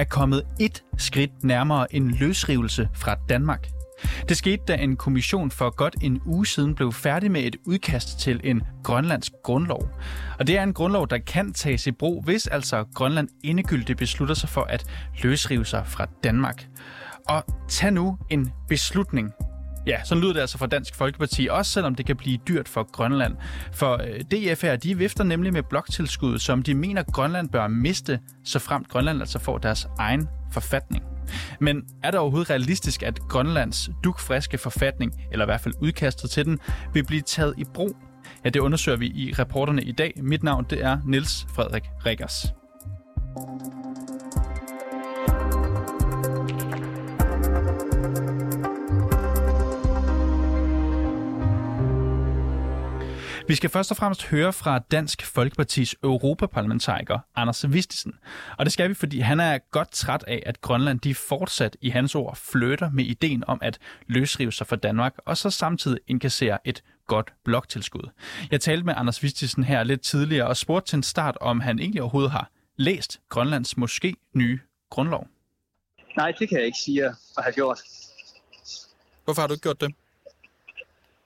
Er kommet et skridt nærmere en løsrivelse fra Danmark. Det skete, da en kommission for godt en uge siden blev færdig med et udkast til en grønlandsk grundlov. Og det er en grundlov, der kan tages i brug, hvis altså Grønland endegyldigt beslutter sig for at løsrive sig fra Danmark. Og tag nu en beslutning. Ja, så lyder det altså fra Dansk Folkeparti, også selvom det kan blive dyrt for Grønland. For øh, DF DFR, de vifter nemlig med bloktilskud, som de mener, Grønland bør miste, så fremt Grønland altså får deres egen forfatning. Men er det overhovedet realistisk, at Grønlands dukfriske forfatning, eller i hvert fald udkastet til den, vil blive taget i brug? Ja, det undersøger vi i reporterne i dag. Mit navn det er Niels Frederik Riggers. Vi skal først og fremmest høre fra Dansk Folkepartis europaparlamentariker Anders Vistisen. Og det skal vi, fordi han er godt træt af, at Grønland de fortsat i hans ord flytter med ideen om at løsrive sig fra Danmark, og så samtidig indkasserer et godt bloktilskud. Jeg talte med Anders Vistisen her lidt tidligere og spurgte til en start, om han egentlig overhovedet har læst Grønlands måske nye grundlov. Nej, det kan jeg ikke sige at have gjort. Hvorfor har du ikke gjort det?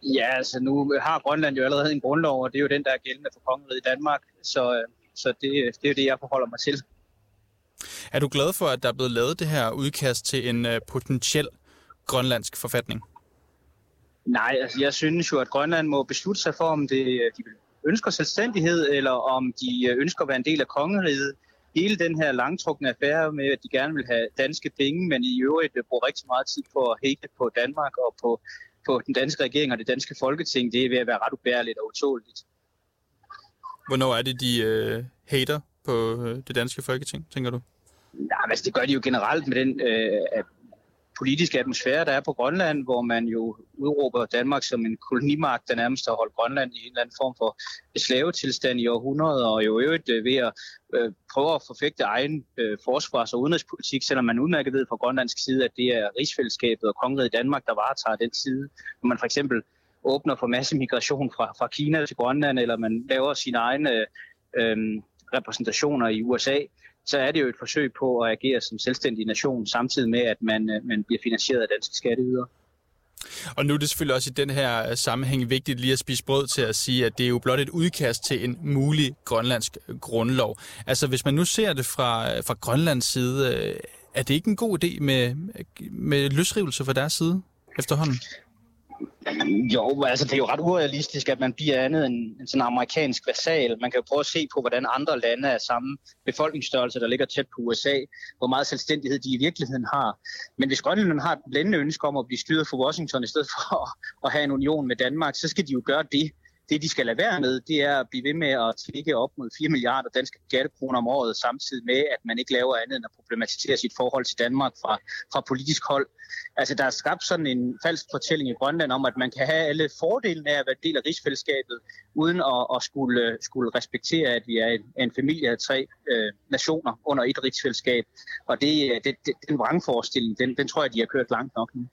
Ja, altså nu har Grønland jo allerede en grundlov, og det er jo den, der er gældende for kongeriget i Danmark. Så, øh, så det, det er jo det, jeg forholder mig til. Er du glad for, at der er blevet lavet det her udkast til en uh, potentiel grønlandsk forfatning? Nej, altså jeg synes jo, at Grønland må beslutte sig for, om det, de ønsker selvstændighed, eller om de øh, ønsker at være en del af kongeriget. Hele den her langtrukne affære med, at de gerne vil have danske penge, men i øvrigt bruger rigtig meget tid på at hate på Danmark og på på den danske regering og det danske folketing, det er ved at være ret ubærligt og utåligt. Hvornår er det, de øh, hater på øh, det danske folketing, tænker du? Nej, altså det gør de jo generelt med den øh, politiske atmosfære, der er på Grønland, hvor man jo udråber Danmark som en kolonimagt, der nærmest har holdt Grønland i en eller anden form for slavetilstand i århundreder, og jo øvrigt øh, ved at øh, prøve at forfægte egen øh, forsvars- og udenrigspolitik, selvom man udmærket ved fra grønlandsk side, at det er rigsfællesskabet og kongeriget Danmark, der varetager den side. Når man for eksempel åbner for masse migration fra, fra Kina til Grønland, eller man laver sine egne øh, repræsentationer i USA, så er det jo et forsøg på at agere som selvstændig nation, samtidig med, at man, øh, man bliver finansieret af danske skatteydere. Og nu er det selvfølgelig også i den her øh, sammenhæng vigtigt lige at spise brød til at sige, at det er jo blot et udkast til en mulig grønlandsk øh, grundlov. Altså hvis man nu ser det fra, fra Grønlands side, er det ikke en god idé med, med løsrivelse fra deres side efterhånden? Jo, altså det er jo ret urealistisk, at man bliver andet end en sådan amerikansk vasal. Man kan jo prøve at se på, hvordan andre lande af samme befolkningsstørrelse, der ligger tæt på USA, hvor meget selvstændighed de i virkeligheden har. Men hvis Grønland har et blændende ønske om at blive styret fra Washington i stedet for at have en union med Danmark, så skal de jo gøre det. Det, de skal lade være med, det er at blive ved med at tvikke op mod 4 milliarder danske skattekroner om året, samtidig med, at man ikke laver andet end at problematisere sit forhold til Danmark fra, fra politisk hold. Altså, der er skabt sådan en falsk fortælling i Grønland om, at man kan have alle fordelene af at være del af rigsfællesskabet, uden at, at skulle, skulle respektere, at vi er en, en familie af tre øh, nationer under et rigsfællesskab. Og det, øh, det, det, den vrangforestilling, den, den tror jeg, de har kørt langt nok nu.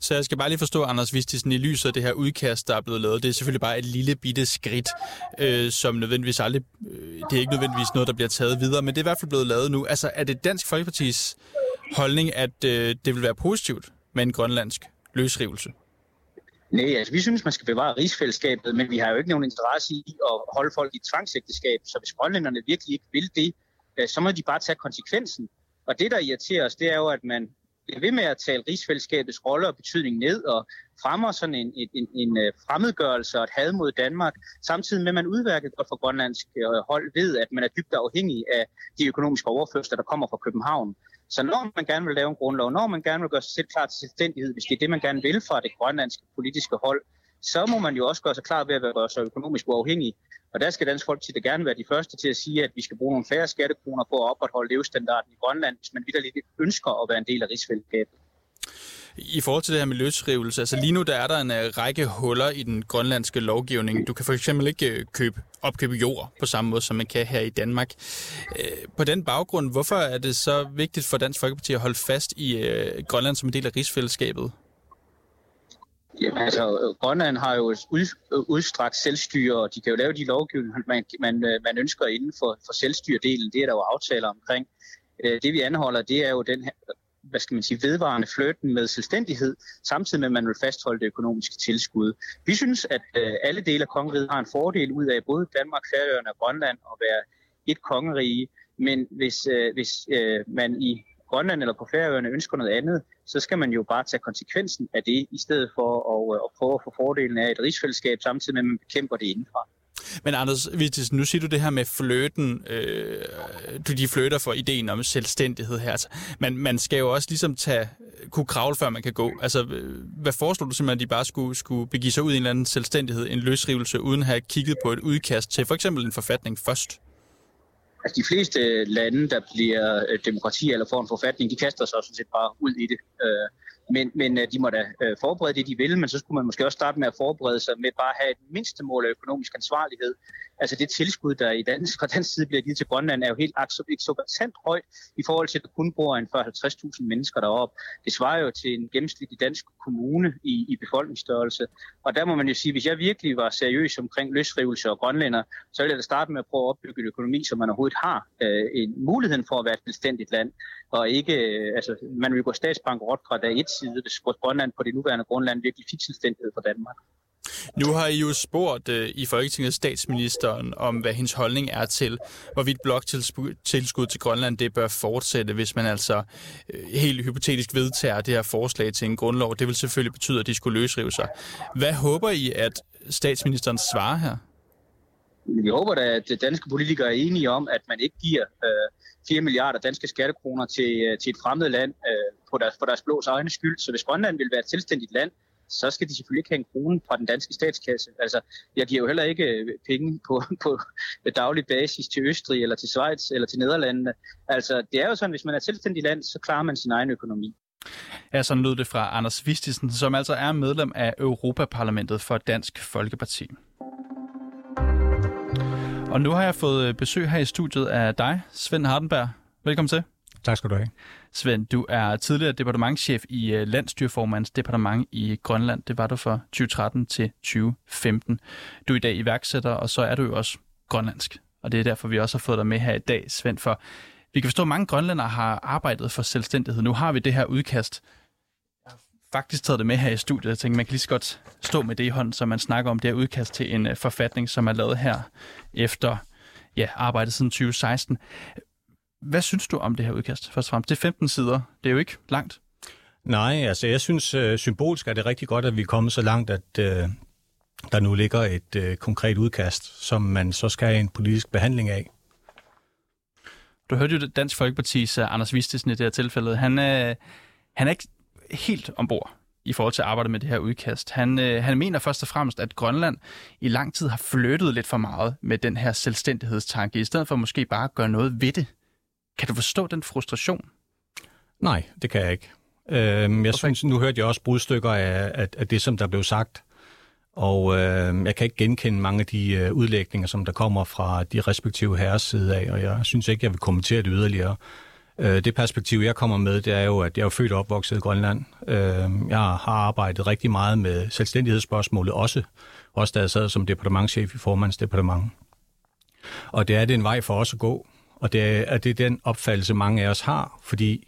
Så jeg skal bare lige forstå, Anders Vistisen, i lyset af det her udkast, der er blevet lavet, det er selvfølgelig bare et lille bitte skridt, øh, som nødvendigvis aldrig, øh, det er ikke nødvendigvis noget, der bliver taget videre, men det er i hvert fald blevet lavet nu. Altså, er det Dansk Folkepartis holdning, at øh, det vil være positivt med en grønlandsk løsrivelse? Nej, altså vi synes, man skal bevare rigsfællesskabet, men vi har jo ikke nogen interesse i at holde folk i tvangsægteskab. Så hvis grønlænderne virkelig ikke vil det, øh, så må de bare tage konsekvensen. Og det, der irriterer os, det er jo, at man bliver ved med at tale rigsfællesskabets rolle og betydning ned og fremmer sådan en, en, en, en øh, fremmedgørelse og et had mod Danmark, samtidig med, at man udværket godt for grønlandsk øh, hold ved, at man er dybt afhængig af de økonomiske overførsler, der kommer fra København. Så når man gerne vil lave en grundlov, når man gerne vil gøre sig selv klar til selvstændighed, hvis det er det, man gerne vil fra det grønlandske politiske hold, så må man jo også gøre sig klar ved at være så økonomisk uafhængig. Og der skal Dansk Folkeparti da gerne være de første til at sige, at vi skal bruge nogle færre skattekroner på at opretholde levestandarden i Grønland, hvis man vidderligt ønsker at være en del af rigsfællesskabet. I forhold til det her med løsrivelse, altså lige nu der er der en øh, række huller i den grønlandske lovgivning. Du kan for eksempel ikke øh, købe, opkøbe jord på samme måde, som man kan her i Danmark. Øh, på den baggrund, hvorfor er det så vigtigt for Dansk Folkeparti at holde fast i Grønland som en del af rigsfællesskabet? Jamen altså, øh, Grønland har jo ud, øh, udstrakt selvstyre, og de kan jo lave de lovgivninger, man, man, øh, man ønsker inden for, for selvstyredelen. Det er der jo aftaler omkring. Det vi anholder, det er jo den her, hvad skal man sige, vedvarende fløten med selvstændighed, samtidig med, at man vil fastholde det økonomiske tilskud. Vi synes, at alle dele af kongeriget har en fordel ud af både Danmark, Færøerne og Grønland at være et kongerige, men hvis, øh, hvis øh, man i Grønland eller på Færøerne ønsker noget andet, så skal man jo bare tage konsekvensen af det, i stedet for at, øh, at prøve at få fordelen af et rigsfællesskab, samtidig med, at man bekæmper det indenfra. Men Anders, nu siger du det her med fløten. Øh, du de fløter for ideen om selvstændighed her. Altså, man, man skal jo også ligesom tage, kunne kravle, før man kan gå. Altså, øh, hvad foreslår du simpelthen, at de bare skulle, skulle begive sig ud i en eller anden selvstændighed, en løsrivelse, uden at have kigget på et udkast til for eksempel en forfatning først? Altså, de fleste lande, der bliver øh, demokrati eller får en forfatning, de kaster sig sådan set bare ud i det. Øh, men, men øh, de må da forberede det, de vil, men så skulle man måske også starte med at forberede sig med bare at have et mindste mål af økonomisk ansvarlighed. Altså det tilskud, der i dansk, fra dansk side bliver givet til Grønland, er jo helt eksorbitant højt i forhold til, at der kun bor en 40-50.000 mennesker deroppe. Det svarer jo til en gennemsnitlig dansk kommune i, i befolkningsstørrelse. Og der må man jo sige, hvis jeg virkelig var seriøs omkring løsrivelse og grønlænder, så ville jeg da starte med at prøve at opbygge en økonomi, så man overhovedet har øh, en mulighed for at være et selvstændigt land. Og ikke, øh, altså, man vil gå statsbankerot fra dag et side, hvis Grønland på det nuværende grundland virkelig fik selvstændighed for Danmark. Nu har I jo spurgt øh, i Folketinget statsministeren om, hvad hendes holdning er til, hvorvidt bloktilskud til Grønland det bør fortsætte, hvis man altså øh, helt hypotetisk vedtager det her forslag til en grundlov. Det vil selvfølgelig betyde, at de skulle løsrive sig. Hvad håber I, at statsministeren svarer her? Vi håber da, at danske politikere er enige om, at man ikke giver øh, 4 milliarder danske skattekroner til, øh, til et fremmed land øh, på deres, for deres blås egne skyld. Så hvis Grønland vil være et selvstændigt land, så skal de selvfølgelig ikke have en krone fra den danske statskasse. Altså, jeg giver jo heller ikke øh, penge på, på daglig basis til Østrig eller til Schweiz eller til Nederlandene. Altså, det er jo sådan, hvis man er et selvstændigt land, så klarer man sin egen økonomi. Ja, sådan lød det fra Anders Vistisen, som altså er medlem af Europaparlamentet for Dansk Folkeparti. Og nu har jeg fået øh, besøg her i studiet af dig, Svend Hardenberg. Velkommen til. Tak skal du have. Svend, du er tidligere departementschef i øh, Landstyrformands departement i Grønland. Det var du fra 2013 til 2015. Du er i dag iværksætter, og så er du jo også grønlandsk. Og det er derfor, vi også har fået dig med her i dag, Svend, for vi kan forstå, at mange grønlændere har arbejdet for selvstændighed. Nu har vi det her udkast. Jeg har faktisk taget det med her i studiet. Jeg tænkte, man kan lige så godt stå med det i hånden, så man snakker om det her udkast til en øh, forfatning, som er lavet her efter ja, arbejdet siden 2016. Hvad synes du om det her udkast, først og fremmest? Det er 15 sider. Det er jo ikke langt. Nej, altså jeg synes uh, symbolsk er det rigtig godt, at vi er kommet så langt, at uh, der nu ligger et uh, konkret udkast, som man så skal have en politisk behandling af. Du hørte jo Dansk Folkeparti's uh, Anders Vistesen i det her tilfælde. Han, uh, han er ikke helt ombord i forhold til at arbejde med det her udkast. Han, uh, han mener først og fremmest, at Grønland i lang tid har flyttet lidt for meget med den her selvstændighedstanke, i stedet for måske bare at gøre noget ved det. Kan du forstå den frustration? Nej, det kan jeg ikke. Øhm, jeg synes, nu hørte jeg også brudstykker af, af, af det, som der blev sagt. Og øh, jeg kan ikke genkende mange af de øh, udlægninger, som der kommer fra de respektive herres side af, og jeg synes ikke, jeg vil kommentere det yderligere. Øh, det perspektiv, jeg kommer med, det er jo, at jeg er født og opvokset i Grønland. Øh, jeg har arbejdet rigtig meget med selvstændighedsspørgsmålet også, også da jeg sad som departementchef i formandsdepartement. Og det er det en vej for os at gå. Og det er, det er den opfattelse, mange af os har, fordi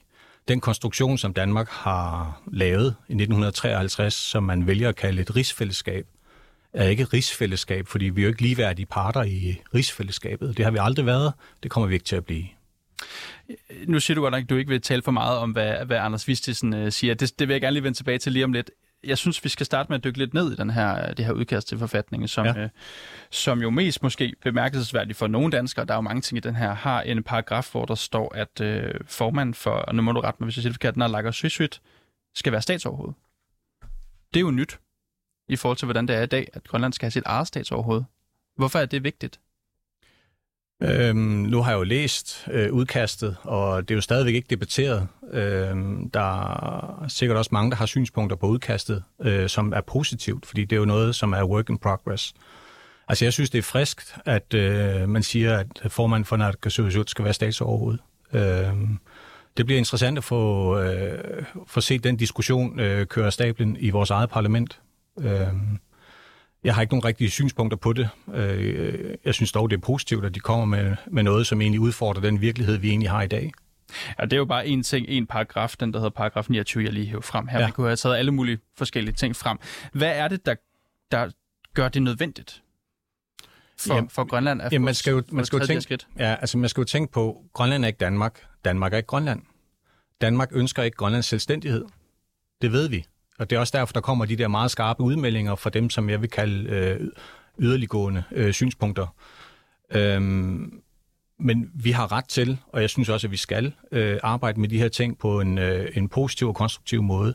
den konstruktion, som Danmark har lavet i 1953, som man vælger at kalde et rigsfællesskab, er ikke et rigsfællesskab, fordi vi er jo ikke ligeværdige parter i rigsfællesskabet. Det har vi aldrig været. Det kommer vi ikke til at blive. Nu siger du godt nok, at du ikke vil tale for meget om, hvad, hvad Anders Vistisen øh, siger. Det, det vil jeg gerne lige vende tilbage til lige om lidt jeg synes, vi skal starte med at dykke lidt ned i den her, det her udkast til forfatningen, som, ja. øh, som jo mest måske bemærkelsesværdigt for nogle danskere, der er jo mange ting i den her, har en paragraf, hvor der står, at øh, formanden for, og nu må du rette mig, hvis jeg siger det forkert, Nalager Sysyt, skal være statsoverhoved. Det er jo nyt i forhold til, hvordan det er i dag, at Grønland skal have sit eget statsoverhoved. Hvorfor er det vigtigt? Øhm, nu har jeg jo læst øh, udkastet, og det er jo stadigvæk ikke debatteret. Øhm, der er sikkert også mange, der har synspunkter på udkastet, øh, som er positivt, fordi det er jo noget, som er work in progress. Altså jeg synes, det er friskt, at øh, man siger, at formanden for Nærkasøsut skal være statsoverhoved. Øhm, det bliver interessant at få, øh, få set den diskussion øh, køre stablen i vores eget parlament. Øhm, jeg har ikke nogen rigtige synspunkter på det. Øh, jeg synes dog, det er positivt, at de kommer med, med noget, som egentlig udfordrer den virkelighed, vi egentlig har i dag. Ja, det er jo bare en ting, en paragraf, den der hedder paragraf 29, jeg lige hæver frem her. Ja. Vi kunne have taget alle mulige forskellige ting frem. Hvad er det, der, der gør det nødvendigt for, jamen, for Grønland at jamen, man skal jo, man skal jo tænke, skridt? Ja, altså man skal jo tænke på, Grønland er ikke Danmark. Danmark er ikke Grønland. Danmark ønsker ikke Grønlands selvstændighed. Det ved vi. Og det er også derfor, der kommer de der meget skarpe udmeldinger fra dem, som jeg vil kalde øh, yderliggående øh, synspunkter. Øhm, men vi har ret til, og jeg synes også, at vi skal øh, arbejde med de her ting på en, øh, en positiv og konstruktiv måde.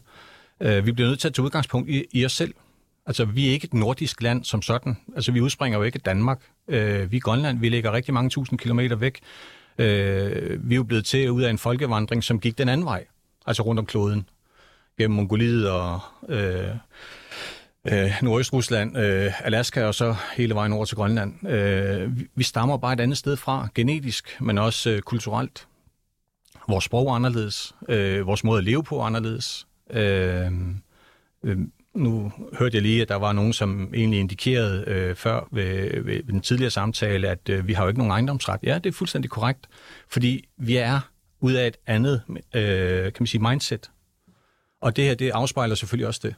Øh, vi bliver nødt til at tage udgangspunkt i, i os selv. Altså, vi er ikke et nordisk land som sådan. Altså, vi udspringer jo ikke Danmark. Øh, vi er Grønland. Vi ligger rigtig mange tusind kilometer væk. Øh, vi er jo blevet til ud af en folkevandring, som gik den anden vej. Altså rundt om kloden. Gennem Mongoliet og øh, øh, Nordøstrusland, øh, Alaska og så hele vejen over til Grønland. Øh, vi stammer bare et andet sted fra, genetisk, men også øh, kulturelt. Vores sprog er anderledes. Øh, vores måde at leve på er anderledes. Øh, øh, nu hørte jeg lige, at der var nogen, som egentlig indikerede øh, før ved, ved, ved den tidligere samtale, at øh, vi har jo ikke nogen ejendomsret. Ja, det er fuldstændig korrekt, fordi vi er ud af et andet øh, kan man sige, mindset. Og det her, det afspejler selvfølgelig også det.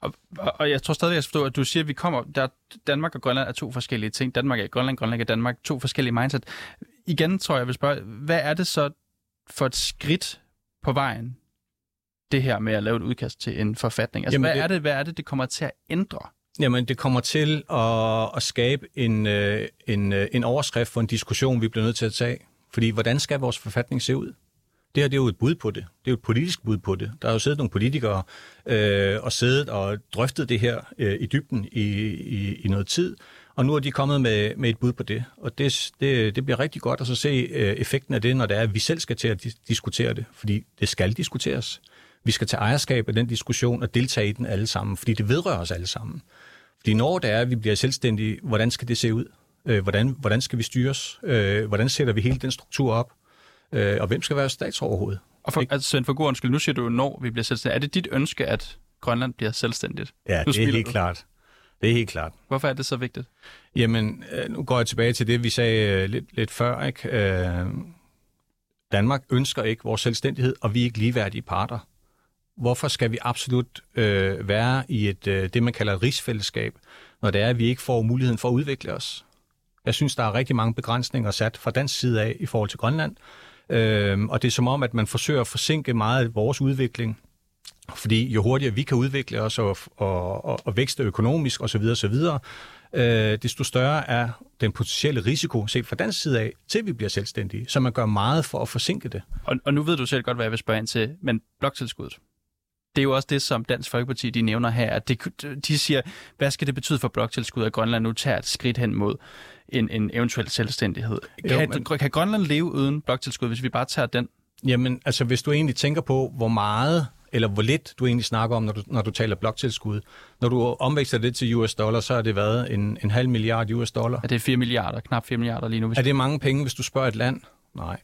Og, og jeg tror stadig, jeg forstår, at du siger, at vi kommer, der, Danmark og Grønland er to forskellige ting. Danmark er Grønland, Grønland er Danmark, to forskellige mindset. Igen tror jeg, jeg vil spørge, hvad er det så for et skridt på vejen, det her med at lave et udkast til en forfatning? Altså, Jamen, hvad, det... Er det, hvad er det, det kommer til at ændre? Jamen, det kommer til at, at skabe en, øh, en, øh, en overskrift for en diskussion, vi bliver nødt til at tage. Fordi, hvordan skal vores forfatning se ud? Det her det er jo et bud på det. Det er jo et politisk bud på det. Der har jo siddet nogle politikere øh, og siddet og drøftet det her øh, i dybden i, i, i noget tid, og nu er de kommet med, med et bud på det. Og det, det, det bliver rigtig godt at så se øh, effekten af det, når det er, at vi selv skal til at diskutere det. Fordi det skal diskuteres. Vi skal tage ejerskab af den diskussion og deltage i den alle sammen, fordi det vedrører os alle sammen. Fordi når det er, at vi bliver selvstændige, hvordan skal det se ud? Øh, hvordan, hvordan skal vi styres? Øh, hvordan sætter vi hele den struktur op? Øh, og hvem skal være statsoverhoved? Og for, altså, Svend, for god undskyld, nu siger du, når vi bliver selvstændige. Er det dit ønske, at Grønland bliver selvstændigt? Ja, det er helt du. klart. Det er helt klart. Hvorfor er det så vigtigt? Jamen, øh, nu går jeg tilbage til det, vi sagde øh, lidt, lidt før. Ikke? Øh, Danmark ønsker ikke vores selvstændighed, og vi er ikke ligeværdige parter. Hvorfor skal vi absolut øh, være i et øh, det, man kalder et rigsfællesskab, når det er, at vi ikke får muligheden for at udvikle os? Jeg synes, der er rigtig mange begrænsninger sat fra dansk side af i forhold til Grønland. Øh, og det er som om, at man forsøger at forsinke meget af vores udvikling. Fordi jo hurtigere vi kan udvikle os og, og, og, og vækste økonomisk osv., osv., øh, desto større er den potentielle risiko set fra dansk side af, til vi bliver selvstændige. Så man gør meget for at forsinke det. Og, og nu ved du selv godt, hvad jeg vil spørge ind til, men bloktilskuddet, det er jo også det, som Dansk Folkeparti de nævner her. At det, de siger, hvad skal det betyde for bloktilskud, at Grønland nu tager et skridt hen mod en, en eventuel selvstændighed? Kan, jo, men... kan Grønland leve uden bloktilskud, hvis vi bare tager den? Jamen, altså hvis du egentlig tænker på, hvor meget eller hvor lidt du egentlig snakker om, når du, når du taler bloktilskud. Når du omvækster det til US dollar, så er det været en, en halv milliard US dollar. Er det 4 milliarder, knap 4 milliarder lige nu? Hvis... Er det mange penge, hvis du spørger et land? Nej.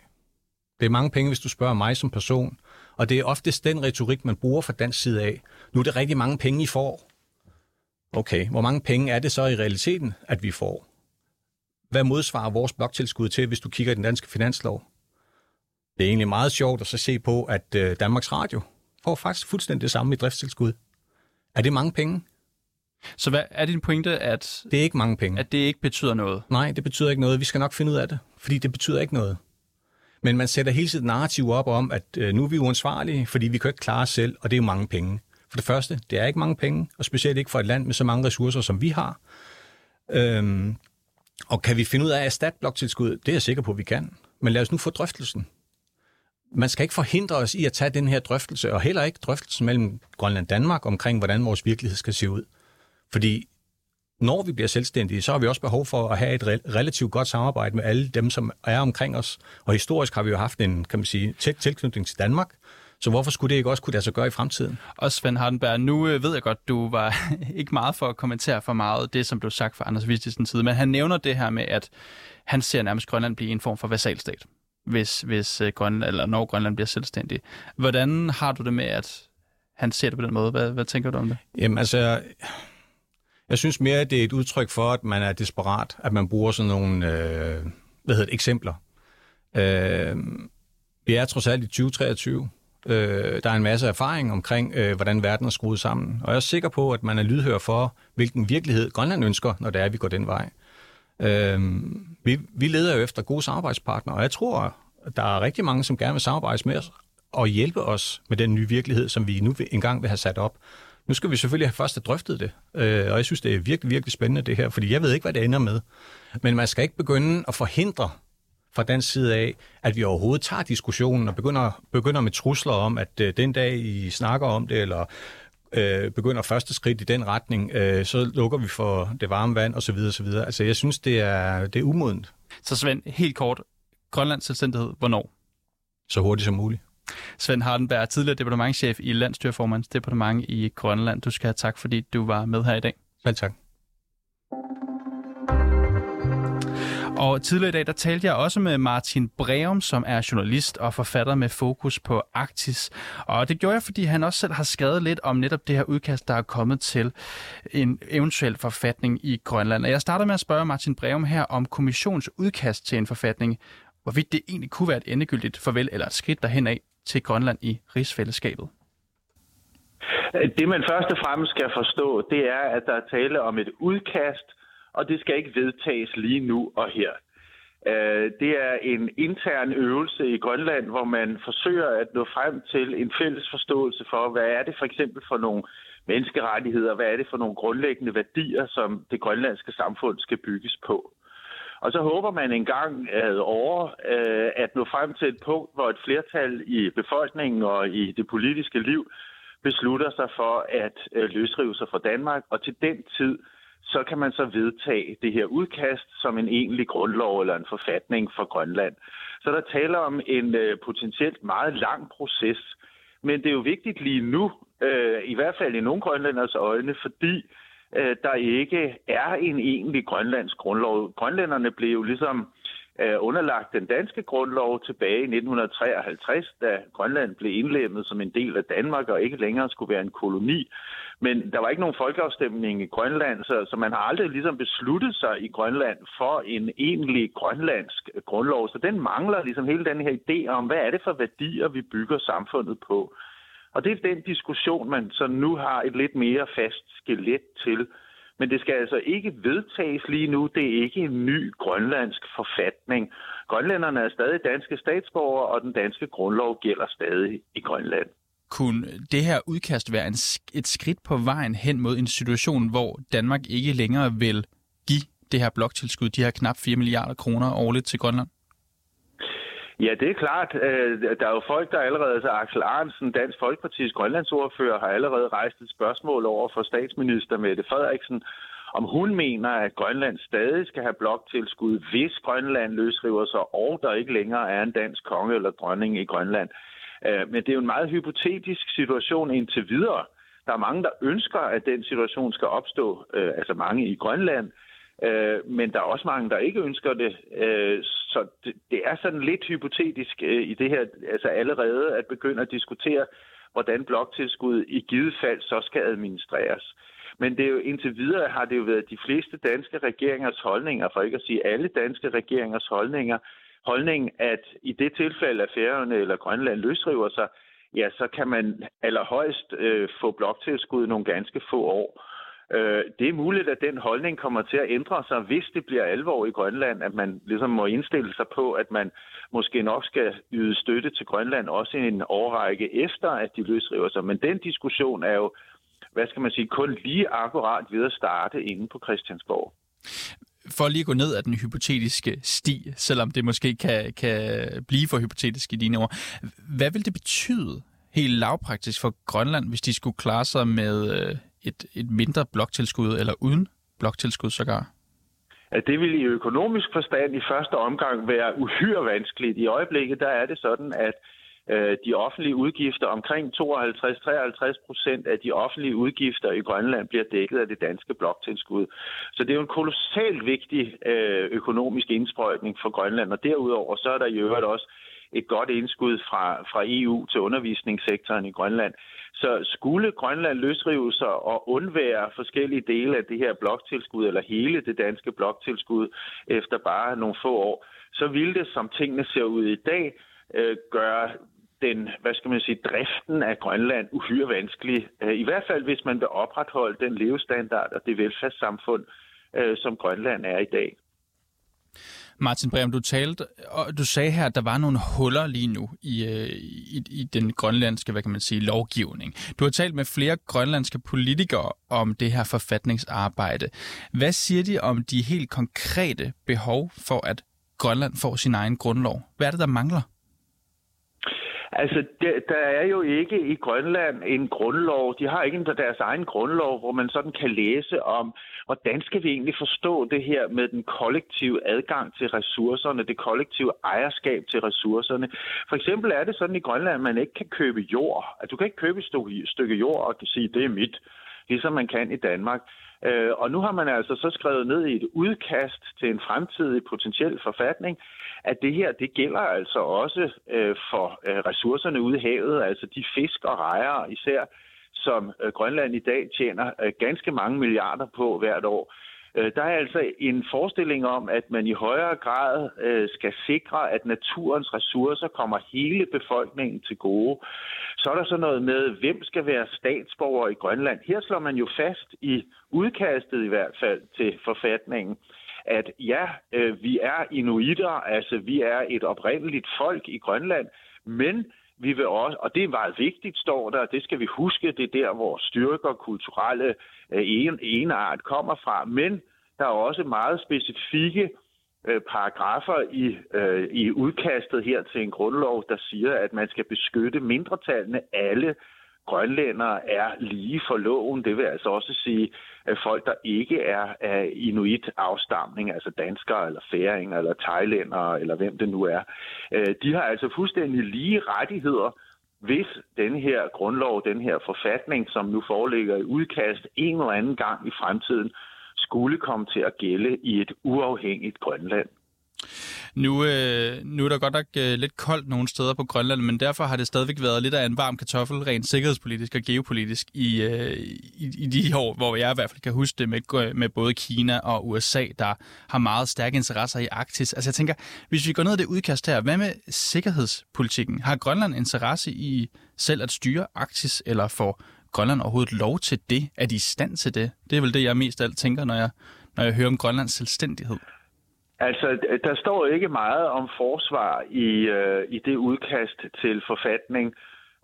Det er mange penge, hvis du spørger mig som person. Og det er oftest den retorik, man bruger fra dansk side af. Nu er det rigtig mange penge, I får. Okay, hvor mange penge er det så i realiteten, at vi får? Hvad modsvarer vores bloktilskud til, hvis du kigger i den danske finanslov? Det er egentlig meget sjovt at så se på, at øh, Danmarks Radio får faktisk fuldstændig det samme i driftstilskud. Er det mange penge? Så hvad er din pointe, at... Det er ikke mange penge. At det ikke betyder noget? Nej, det betyder ikke noget. Vi skal nok finde ud af det, fordi det betyder ikke noget. Men man sætter hele tiden narrativ op om, at øh, nu er vi uansvarlige, fordi vi kan ikke klare os selv, og det er jo mange penge. For det første, det er ikke mange penge, og specielt ikke for et land med så mange ressourcer, som vi har. Øhm, og kan vi finde ud af at erstatte bloktilskud? Det er jeg sikker på, at vi kan. Men lad os nu få drøftelsen. Man skal ikke forhindre os i at tage den her drøftelse, og heller ikke drøftelsen mellem Grønland og Danmark omkring, hvordan vores virkelighed skal se ud. Fordi når vi bliver selvstændige, så har vi også behov for at have et relativt godt samarbejde med alle dem, som er omkring os. Og historisk har vi jo haft en, kan man sige, tæt tilknytning til Danmark. Så hvorfor skulle det ikke også kunne lade sig gøre i fremtiden? Og Svend Hardenberg, nu øh, ved jeg godt, du var ikke meget for at kommentere for meget det, som blev sagt fra Anders Vistisen side, men han nævner det her med, at han ser nærmest Grønland blive en form for vasalstat, hvis, hvis øh, Grønland, eller når Grønland bliver selvstændig. Hvordan har du det med, at han ser det på den måde? Hvad, hvad tænker du om det? Jamen altså, jeg synes mere, at det er et udtryk for, at man er desperat, at man bruger sådan nogle øh, hvad hedder det, eksempler. Øh, vi er trods alt i 2023. Øh, der er en masse erfaring omkring, øh, hvordan verden er skruet sammen. Og jeg er sikker på, at man er lydhør for, hvilken virkelighed Grønland ønsker, når det er, at vi går den vej. Øh, vi, vi leder jo efter gode samarbejdspartnere, og jeg tror, at der er rigtig mange, som gerne vil samarbejde med os og hjælpe os med den nye virkelighed, som vi nu engang vil have sat op. Nu skal vi selvfølgelig have først have drøftet det, øh, og jeg synes, det er virkelig, virkelig spændende det her, fordi jeg ved ikke, hvad det ender med. Men man skal ikke begynde at forhindre fra den side af, at vi overhovedet tager diskussionen og begynder, begynder med trusler om, at øh, den dag I snakker om det, eller øh, begynder første skridt i den retning, øh, så lukker vi for det varme vand osv. osv. Altså jeg synes, det er, det er umodent. Så Svend, helt kort, Grønlands selvstændighed, hvornår? Så hurtigt som muligt. Svend Hardenberg, tidligere departementchef i Landstyrformands departement i Grønland. Du skal have tak, fordi du var med her i dag. Selv tak. Og tidligere i dag, der talte jeg også med Martin Breum, som er journalist og forfatter med fokus på Arktis. Og det gjorde jeg, fordi han også selv har skrevet lidt om netop det her udkast, der er kommet til en eventuel forfatning i Grønland. Og jeg starter med at spørge Martin Breum her om kommissions udkast til en forfatning, hvorvidt det egentlig kunne være et endegyldigt farvel eller et skridt derhen af til Grønland i rigsfællesskabet. Det man først og fremmest skal forstå, det er, at der er tale om et udkast, og det skal ikke vedtages lige nu og her. Øh, det er en intern øvelse i Grønland, hvor man forsøger at nå frem til en fælles forståelse for, hvad er det for eksempel for nogle menneskerettigheder, hvad er det for nogle grundlæggende værdier, som det grønlandske samfund skal bygges på. Og så håber man engang at over øh, at nå frem til et punkt, hvor et flertal i befolkningen og i det politiske liv beslutter sig for at øh, løsrive sig fra Danmark, og til den tid så kan man så vedtage det her udkast som en egentlig grundlov eller en forfatning for Grønland. Så der taler om en øh, potentielt meget lang proces. Men det er jo vigtigt lige nu, øh, i hvert fald i nogle grønlænders øjne, fordi øh, der ikke er en egentlig grønlandsk grundlov. Grønlænderne blev jo ligesom øh, underlagt den danske grundlov tilbage i 1953, da Grønland blev indlemmet som en del af Danmark og ikke længere skulle være en koloni. Men der var ikke nogen folkeafstemning i Grønland, så, så man har aldrig ligesom besluttet sig i Grønland for en egentlig grønlandsk grundlov. Så den mangler ligesom hele den her idé om, hvad er det for værdier, vi bygger samfundet på. Og det er den diskussion, man så nu har et lidt mere fast skelet til. Men det skal altså ikke vedtages lige nu. Det er ikke en ny grønlandsk forfatning. Grønlænderne er stadig danske statsborgere, og den danske grundlov gælder stadig i Grønland. Kunne det her udkast være en, et skridt på vejen hen mod en situation, hvor Danmark ikke længere vil give det her bloktilskud, de her knap 4 milliarder kroner årligt til Grønland? Ja, det er klart. Øh, der er jo folk, der allerede, altså Axel Arnsen, Dansk Folkeparti's grønlandsordfører, har allerede rejst et spørgsmål over for statsminister Mette Frederiksen, om hun mener, at Grønland stadig skal have bloktilskud, hvis Grønland løsriver sig, og der ikke længere er en dansk konge eller dronning i Grønland. Øh, men det er jo en meget hypotetisk situation indtil videre. Der er mange, der ønsker, at den situation skal opstå, øh, altså mange i Grønland, Øh, men der er også mange, der ikke ønsker det. Øh, så det, det er sådan lidt hypotetisk øh, i det her, altså allerede at begynde at diskutere, hvordan bloktilskud i givet fald så skal administreres. Men det er jo indtil videre har det jo været de fleste danske regeringers holdninger, for ikke at sige alle danske regeringers holdninger, holdning, at i det tilfælde, at Færøerne eller Grønland løsriver sig, ja, så kan man allerhøjst øh, få bloktilskud nogle ganske få år. Øh, det er muligt, at den holdning kommer til at ændre sig, hvis det bliver alvor i Grønland, at man ligesom må indstille sig på, at man måske nok skal yde støtte til Grønland også i en årrække efter, at de løsriver sig. Men den diskussion er jo, hvad skal man sige, kun lige akkurat ved at starte inde på Christiansborg for lige at gå ned ad den hypotetiske sti, selvom det måske kan, kan blive for hypotetisk i dine ord. Hvad vil det betyde helt lavpraktisk for Grønland, hvis de skulle klare sig med øh, et, et mindre bloktilskud, eller uden bloktilskud sågar? At det vil i økonomisk forstand i første omgang være uhyre vanskeligt. I øjeblikket der er det sådan, at øh, de offentlige udgifter, omkring 52-53 procent af de offentlige udgifter i Grønland bliver dækket af det danske bloktilskud. Så det er jo en kolossalt vigtig øh, økonomisk indsprøjtning for Grønland, og derudover så er der i øvrigt også et godt indskud fra, fra EU til undervisningssektoren i Grønland. Så skulle Grønland løsrive sig og undvære forskellige dele af det her bloktilskud, eller hele det danske bloktilskud, efter bare nogle få år, så ville det, som tingene ser ud i dag, øh, gøre den, hvad skal man sige, driften af Grønland uhyre vanskelig. Øh, I hvert fald, hvis man vil opretholde den levestandard og det velfærdssamfund, øh, som Grønland er i dag. Martin Brem, du talte, og du sagde her, at der var nogle huller lige nu i, øh, i, i den grønlandske, hvad kan man sige, lovgivning. Du har talt med flere grønlandske politikere om det her forfatningsarbejde. Hvad siger de om de helt konkrete behov for, at Grønland får sin egen grundlov? Hvad er det, der mangler? Altså, der, der er jo ikke i Grønland en grundlov. De har ikke deres egen grundlov, hvor man sådan kan læse om, hvordan skal vi egentlig forstå det her med den kollektive adgang til ressourcerne, det kollektive ejerskab til ressourcerne. For eksempel er det sådan i Grønland, at man ikke kan købe jord. At du kan ikke købe et stykke jord og sige, det er mit, ligesom man kan i Danmark. Øh, og nu har man altså så skrevet ned i et udkast til en fremtidig potentiel forfatning, at det her, det gælder altså også øh, for øh, ressourcerne ude i havet, altså de fisk og rejer især, som øh, Grønland i dag tjener øh, ganske mange milliarder på hvert år. Øh, der er altså en forestilling om, at man i højere grad øh, skal sikre, at naturens ressourcer kommer hele befolkningen til gode. Så er der så noget med, hvem skal være statsborger i Grønland. Her slår man jo fast i udkastet i hvert fald til forfatningen, at ja, øh, vi er inuitter, altså vi er et oprindeligt folk i Grønland, men vi vil også, og det er meget vigtigt, står der, det skal vi huske, det er der, hvor styrker, kulturelle øh, en, enart kommer fra, men der er også meget specifikke øh, paragrafer i, øh, i udkastet her til en grundlov, der siger, at man skal beskytte mindretallene. Alle grønlændere er lige for loven. Det vil altså også sige, at folk, der ikke er af inuit-afstamning, altså danskere eller færinger eller thailændere eller hvem det nu er, øh, de har altså fuldstændig lige rettigheder, hvis den her grundlov, den her forfatning, som nu foreligger i udkast en eller anden gang i fremtiden, skulle komme til at gælde i et uafhængigt Grønland. Nu, øh, nu er der godt nok øh, lidt koldt nogle steder på Grønland, men derfor har det stadigvæk været lidt af en varm kartoffel, rent sikkerhedspolitisk og geopolitisk, i, øh, i, i de år, hvor jeg i hvert fald kan huske det med, øh, med både Kina og USA, der har meget stærke interesser i Arktis. Altså jeg tænker, hvis vi går ned i det udkast her, hvad med sikkerhedspolitikken? Har Grønland interesse i selv at styre Arktis, eller får Grønland overhovedet lov til det? Er de i stand til det? Det er vel det, jeg mest alt tænker, når jeg, når jeg hører om Grønlands selvstændighed. Altså, der står ikke meget om forsvar i, øh, i det udkast til forfatning,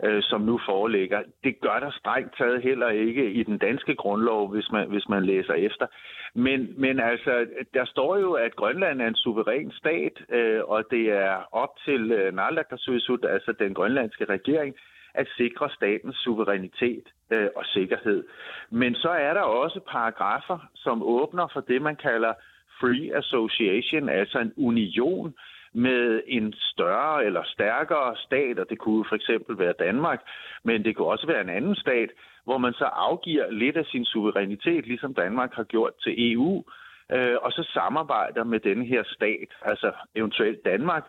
øh, som nu foreligger. Det gør der strengt taget heller ikke i den danske grundlov, hvis man, hvis man læser efter. Men, men altså, der står jo, at Grønland er en suveræn stat, øh, og det er op til øh, Naalakkersuisut, altså den grønlandske regering, at sikre statens suverænitet øh, og sikkerhed. Men så er der også paragrafer, som åbner for det, man kalder free association, altså en union med en større eller stærkere stat, og det kunne for eksempel være Danmark, men det kunne også være en anden stat, hvor man så afgiver lidt af sin suverænitet, ligesom Danmark har gjort til EU, øh, og så samarbejder med den her stat, altså eventuelt Danmark,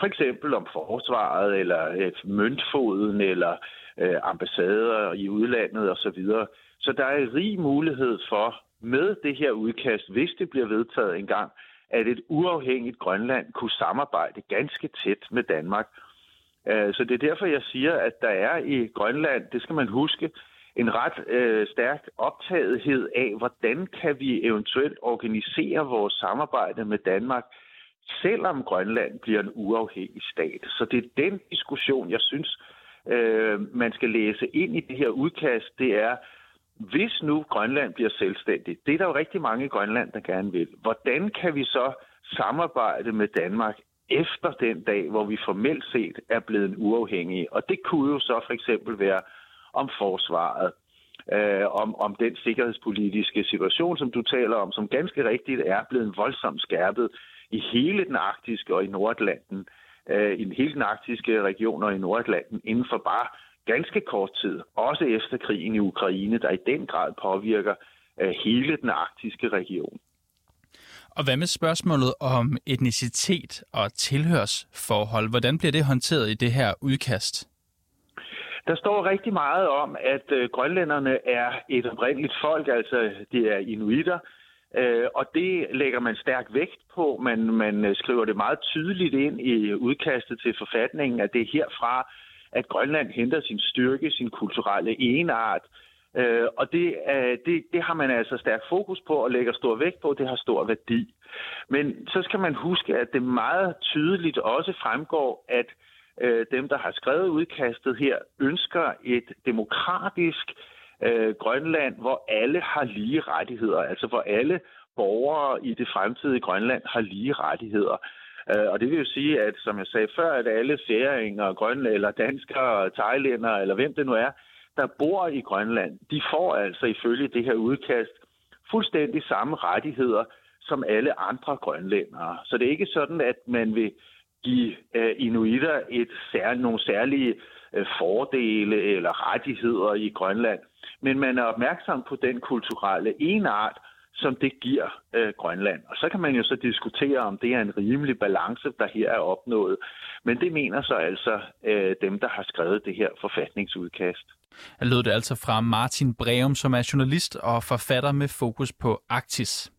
for eksempel om forsvaret, eller øh, møntfoden, eller øh, ambassader i udlandet osv. Så, så der er rig mulighed for med det her udkast, hvis det bliver vedtaget engang, at et uafhængigt Grønland kunne samarbejde ganske tæt med Danmark. Øh, så det er derfor, jeg siger, at der er i Grønland, det skal man huske, en ret øh, stærk optagethed af, hvordan kan vi eventuelt organisere vores samarbejde med Danmark, selvom Grønland bliver en uafhængig stat. Så det er den diskussion, jeg synes, øh, man skal læse ind i det her udkast. Det er, hvis nu Grønland bliver selvstændigt, det er der jo rigtig mange i Grønland, der gerne vil. Hvordan kan vi så samarbejde med Danmark efter den dag, hvor vi formelt set er blevet uafhængige? Og det kunne jo så for eksempel være om forsvaret, øh, om, om den sikkerhedspolitiske situation, som du taler om, som ganske rigtigt er blevet voldsomt skærpet i hele den arktiske og i Nordatlanten, øh, i hele den arktiske region og i Nordatlanten inden for bare ganske kort tid, også efter krigen i Ukraine, der i den grad påvirker øh, hele den arktiske region. Og hvad med spørgsmålet om etnicitet og tilhørsforhold? Hvordan bliver det håndteret i det her udkast? Der står rigtig meget om, at øh, grønlænderne er et oprindeligt folk, altså de er inuitter, øh, og det lægger man stærk vægt på. Man, man skriver det meget tydeligt ind i udkastet til forfatningen, at det er herfra, at Grønland henter sin styrke, sin kulturelle enart, Øh, og det, øh, det, det har man altså stærk fokus på og lægger stor vægt på. Det har stor værdi. Men så skal man huske, at det meget tydeligt også fremgår, at øh, dem, der har skrevet udkastet her, ønsker et demokratisk øh, Grønland, hvor alle har lige rettigheder. Altså hvor alle borgere i det fremtidige Grønland har lige rettigheder. Øh, og det vil jo sige, at som jeg sagde før, at alle færinger, grønlænder, eller danskere, thailænder eller hvem det nu er, der bor i Grønland, de får altså ifølge det her udkast fuldstændig samme rettigheder som alle andre grønlændere. Så det er ikke sådan, at man vil give øh, inuitter et sær, nogle særlige øh, fordele eller rettigheder i Grønland. Men man er opmærksom på den kulturelle enart, som det giver øh, Grønland. Og så kan man jo så diskutere, om det er en rimelig balance, der her er opnået. Men det mener så altså øh, dem, der har skrevet det her forfatningsudkast. Jeg lød det altså fra Martin Breum, som er journalist og forfatter med fokus på Arktis.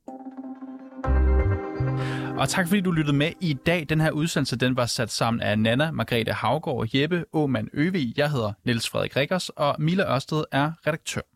Og tak fordi du lyttede med i dag. Den her udsendelse den var sat sammen af Nana, Margrethe Havgård, Jeppe Åman Øvig. Jeg hedder Niels Frederik Rikkers, og Mila Ørsted er redaktør.